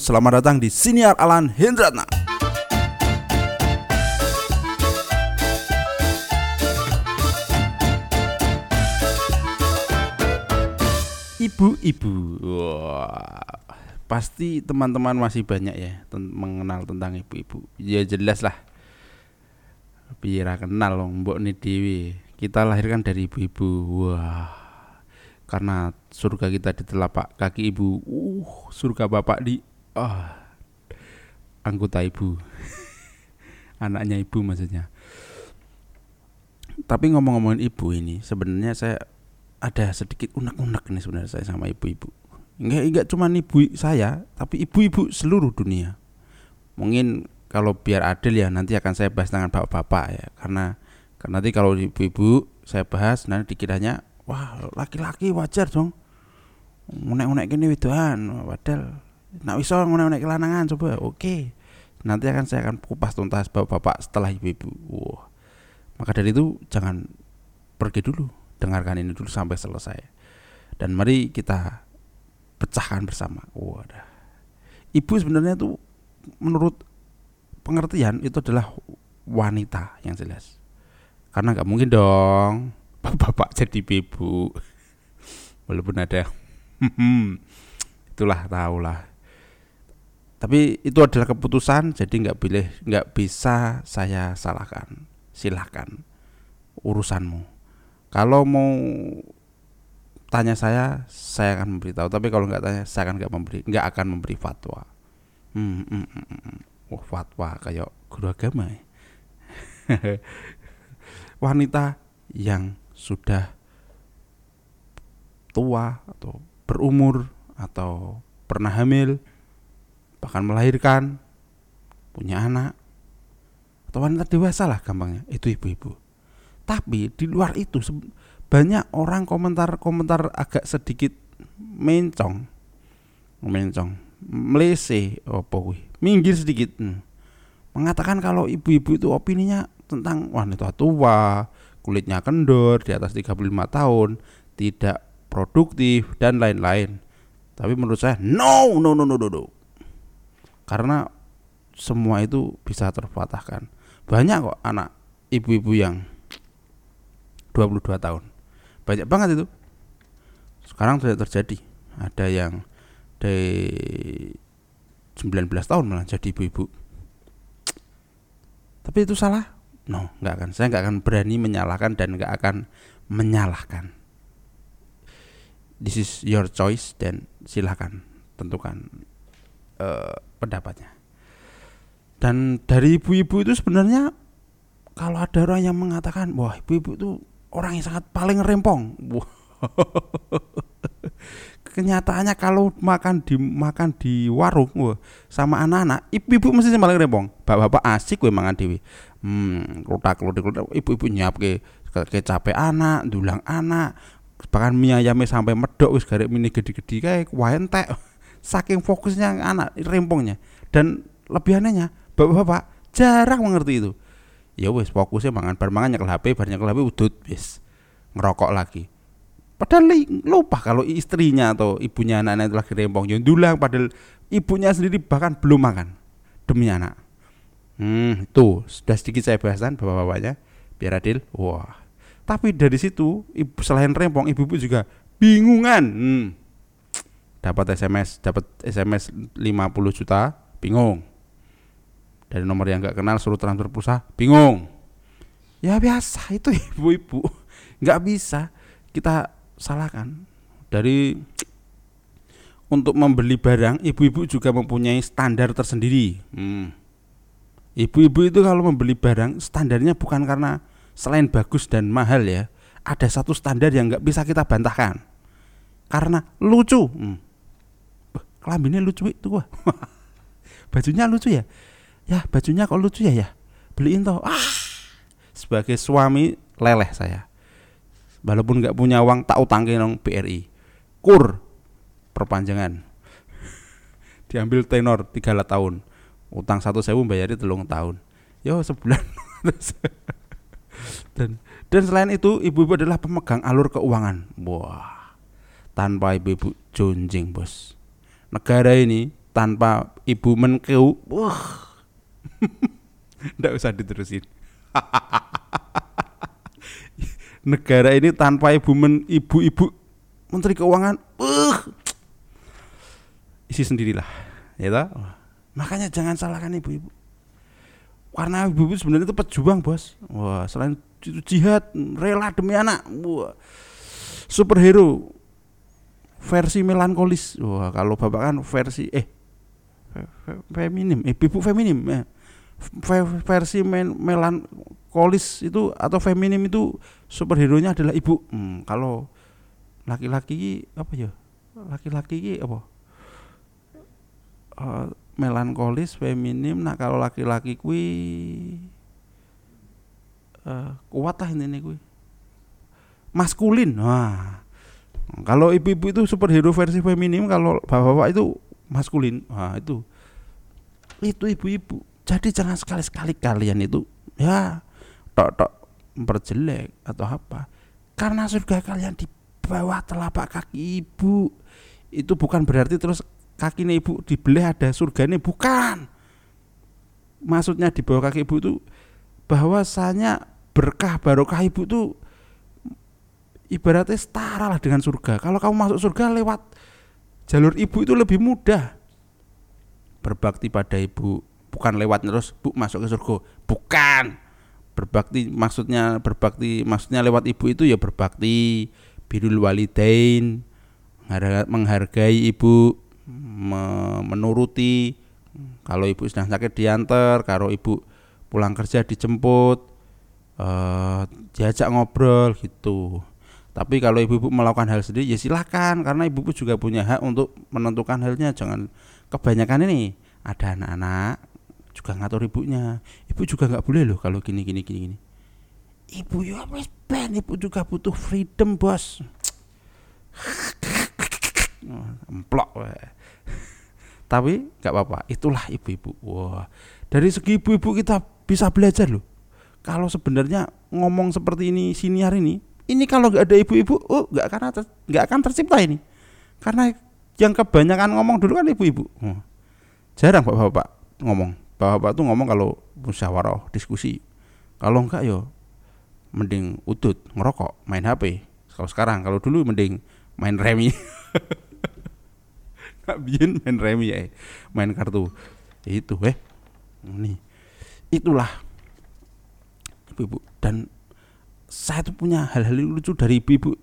Selamat datang di Siniar Alan Hendratna. Ibu-ibu, pasti teman-teman masih banyak ya ten- mengenal tentang ibu-ibu. Ya jelas lah. Biar kenal loh, mbok dewi. Kita lahirkan dari ibu-ibu. Wah, karena surga kita di telapak kaki ibu. Uh, surga bapak di ah anggota ibu. Anaknya ibu maksudnya. Tapi ngomong-ngomongin ibu ini, sebenarnya saya ada sedikit unek-unek nih sebenarnya saya sama ibu-ibu. Enggak, enggak cuma ibu saya, tapi ibu-ibu seluruh dunia. Mungkin kalau biar adil ya nanti akan saya bahas dengan bapak-bapak ya, karena karena nanti kalau ibu-ibu saya bahas nanti dikiranya wah laki-laki wajar dong. Unek-unek gini widoan, padahal nak iso unek-unek kelanangan coba. Oke. Nanti akan saya akan kupas tuntas bapak-bapak setelah ibu-ibu. Wah. Maka dari itu jangan pergi dulu dengarkan ini dulu sampai selesai dan mari kita pecahkan bersama wadah ibu sebenarnya tuh menurut pengertian itu adalah wanita yang jelas karena nggak mungkin dong bapak jadi ibu walaupun ada itulah tahulah tapi itu adalah keputusan jadi nggak boleh nggak bisa saya salahkan silahkan urusanmu kalau mau tanya saya, saya akan memberitahu. Tapi kalau nggak tanya, saya akan nggak memberi, nggak akan memberi fatwa. Hmm, hmm, hmm, hmm. Wah, fatwa kayak guru agama. Ya. Wanita yang sudah tua atau berumur atau pernah hamil, bahkan melahirkan, punya anak, atau wanita dewasa lah gampangnya, itu ibu-ibu. Tapi di luar itu banyak orang komentar-komentar agak sedikit mencong. Mencong melese apa minggir sedikit. Hmm. mengatakan kalau ibu-ibu itu opininya tentang wanita tua kulitnya kendor di atas 35 tahun tidak produktif dan lain-lain. Tapi menurut saya no no no no no, no. Karena semua itu bisa terpatahkan. Banyak kok anak ibu-ibu yang 22 tahun. Banyak banget itu. Sekarang sudah terjadi. Ada yang dari 19 tahun malah jadi ibu-ibu. Tapi itu salah? No nggak akan. Saya nggak akan berani menyalahkan dan nggak akan menyalahkan. This is your choice dan silahkan tentukan uh, pendapatnya dan dari ibu-ibu itu sebenarnya kalau ada orang yang mengatakan wah ibu-ibu itu orang yang sangat paling rempong. Kenyataannya kalau makan di makan di warung wah, sama anak-anak, ibu-ibu mesti paling rempong. Bapak-bapak asik gue mangan dewi. Hmm, klotak klotak ibu-ibu nyiap ke capek anak, dulang anak, bahkan mie ayamnya sampai medok wis garek mini gede-gede kayak wah entek. Saking fokusnya anak rempongnya dan lebihannya bapak-bapak jarang mengerti itu. Ya wes fokusnya mangan bar mangan nyekel HP bar nyekel HP udut wis. Ngerokok lagi. Padahal lupa kalau istrinya atau ibunya anaknya itu lagi rempong. Yang dulang padahal ibunya sendiri bahkan belum makan demi anak. Hmm itu sudah sedikit saya bahasan bapak-bapaknya biar adil. Wah. Tapi dari situ ibu selain rempong ibu-ibu juga bingungan. Hmm. Dapat SMS dapat SMS 50 juta bingung. Dari nomor yang nggak kenal suruh transfer pulsa bingung. Ya biasa itu ibu-ibu. Nggak bisa kita salahkan. Dari untuk membeli barang ibu-ibu juga mempunyai standar tersendiri. Hmm. ibu-ibu itu kalau membeli barang standarnya bukan karena selain bagus dan mahal ya ada satu standar yang nggak bisa kita bantahkan. Karena lucu. Hmm. Kelambinya lucu itu gua bajunya lucu ya? Ya bajunya kok lucu ya ya? Beliin toh. Ah! Sebagai suami leleh saya. Walaupun nggak punya uang tak utang ke nong BRI kur perpanjangan. Diambil tenor tiga tahun. Utang satu sewu bayari telung tahun. Yo sebulan. Dan dan selain itu ibu-ibu adalah pemegang alur keuangan. Wah tanpa ibu-ibu jonjing bos negara ini tanpa ibu menkeu wah ndak usah diterusin. Negara ini tanpa ibu men ibu-ibu menteri keuangan uh isi sendirilah ya makanya jangan salahkan ibu-ibu. Karena ibu-ibu sebenarnya itu pejuang bos. Wah selain itu jihad rela demi anak wah superhero versi melankolis. Wah kalau bapak kan versi eh feminim eh ibu feminim eh. versi men, melankolis itu atau feminim itu superhero nya adalah ibu. Hmm, kalau laki-laki apa ya? Laki-laki apa? Uh, melankolis feminim nah kalau laki-laki kui uh, kuat lah ini kui. Maskulin nah kalau ibu-ibu itu superhero versi feminim kalau bapak-bapak itu maskulin nah itu. Itu ibu-ibu. Jadi jangan sekali-sekali kalian itu ya tok-tok memperjelek atau apa. Karena surga kalian di bawah telapak kaki ibu. Itu bukan berarti terus kaki ibu dibelah ada surga ini bukan. Maksudnya di bawah kaki ibu itu bahwasanya berkah barokah ibu itu ibaratnya setara lah dengan surga. Kalau kamu masuk surga lewat jalur ibu itu lebih mudah. Berbakti pada ibu. Bukan lewat terus bu masuk ke surga. Bukan. Berbakti maksudnya berbakti maksudnya lewat ibu itu ya berbakti. Birul walidain. Menghargai ibu. Menuruti. Kalau ibu sedang sakit diantar kalau ibu pulang kerja dijemput. Uh, diajak ngobrol gitu tapi kalau ibu-ibu melakukan hal sendiri ya silakan. Karena ibu-ibu juga punya hak untuk menentukan halnya. Jangan kebanyakan ini. Ada anak-anak juga ngatur ibunya. Ibu juga nggak boleh loh kalau gini gini gini gini. Ibu ya ben ibu juga butuh freedom bos. Emplok tapi nggak apa-apa itulah ibu-ibu. Wah dari segi ibu-ibu kita bisa belajar loh. Kalau sebenarnya ngomong seperti ini siniar ini ini kalau nggak ada ibu-ibu oh nggak akan nggak akan tercipta ini. Karena yang kebanyakan ngomong dulu kan ibu-ibu. Oh. jarang bapak-bapak ngomong. Bapak-bapak tuh ngomong kalau musyawarah diskusi. Kalau enggak yo mending utut ngerokok main HP kalau sekarang kalau dulu mending main remi. Bikin main remi ya main kartu. Itu eh. Ini. Itulah ibu-ibu. Dan saya tuh punya hal-hal lucu dari ibu-ibu.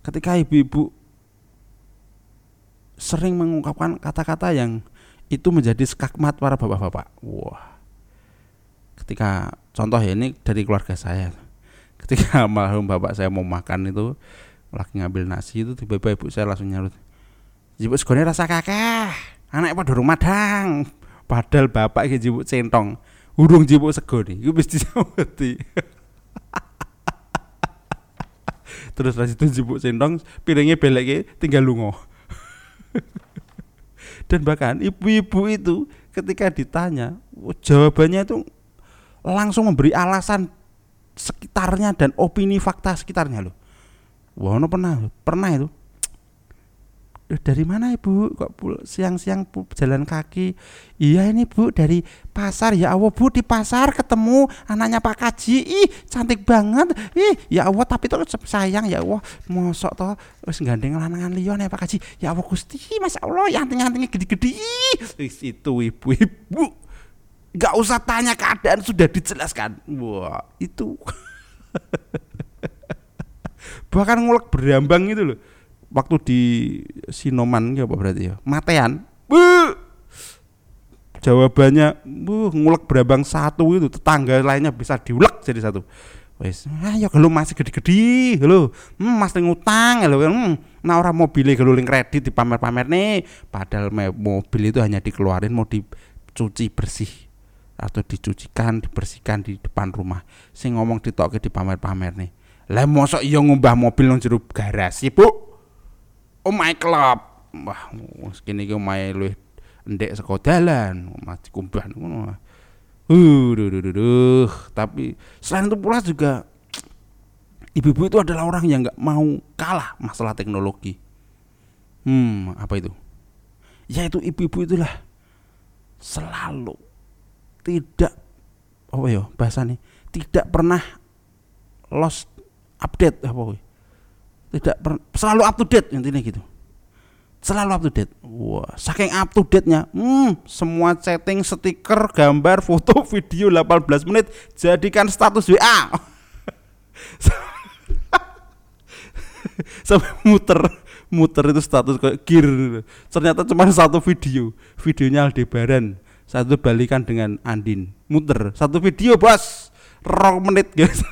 Ketika ibu-ibu sering mengungkapkan kata-kata yang itu menjadi skakmat para bapak-bapak. Wah. Ketika contoh ya ini dari keluarga saya. Ketika almarhum bapak saya mau makan itu lagi ngambil nasi itu tiba-tiba ibu saya langsung nyarut jibuk segone rasa kakek. Anak pada rumah dang padahal bapak iki jibuk centong. Urung jibuk sego nih gue mesti terus pas itu jibuk centong piringnya belek tinggal lungo dan bahkan ibu-ibu itu ketika ditanya jawabannya itu langsung memberi alasan sekitarnya dan opini fakta sekitarnya loh. Wah, pernah, pernah itu. Dari mana ibu? Kok siang-siang jalan kaki? Iya ini bu dari pasar ya Allah bu di pasar ketemu anaknya Pak Kaji. Ih cantik banget. Ih ya Allah tapi terus sayang ya Allah. Mosok toh wis gandeng lanangan liya nih Pak Kaji. Ya Allah Gusti Masya Allah yang anting-antingnya gede-gede. Itu ibu-ibu nggak usah tanya keadaan sudah dijelaskan wah itu bahkan ngulek berambang itu loh waktu di Sinoman ya apa berarti ya? Matean. Bu! Jawabannya bu ngulek berambang satu itu tetangga lainnya bisa diulek jadi satu. Wes ayo kalau masih gede-gede lo hmm, mas ngutang lo hmm, nah orang mobilnya kalau kredit di pamer-pamer nih. Padahal mobil itu hanya dikeluarin mau dicuci bersih atau dicucikan, dibersihkan di depan rumah. Sing ngomong ditokke di pamer-pamer nih. Lah mosok iya ngumbah mobil nang jero garasi, Bu? Oh my club. Wah, kene iki omahe luwih ndek saka dalan, mati kumbah. Uh, duh, duh, duh, duh. Tapi selain itu pula juga ibu-ibu itu adalah orang yang nggak mau kalah masalah teknologi. Hmm, apa itu? yaitu ibu-ibu itulah selalu tidak oh ya bahasa nih tidak pernah lost update apa woy. Tidak per, selalu up to date intinya gitu. Selalu up to date. Wah saking up to date nya hmm, semua chatting stiker gambar foto video 18 menit jadikan status WA sampai muter muter itu status kayak gear ternyata cuma satu video. Videonya Aldebaran. Satu balikan dengan Andin. Muter satu video bos. Rong menit guys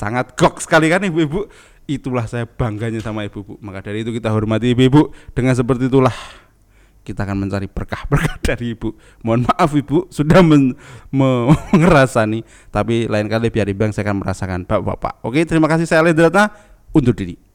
sangat gok sekali kan ibu-ibu itulah saya bangganya sama ibu-ibu maka dari itu kita hormati ibu-ibu dengan seperti itulah kita akan mencari berkah-berkah dari ibu. Mohon maaf ibu sudah men, me, mengerasani, tapi lain kali biar ibu saya akan merasakan bapak-bapak. Oke, terima kasih saya Lendrata untuk diri.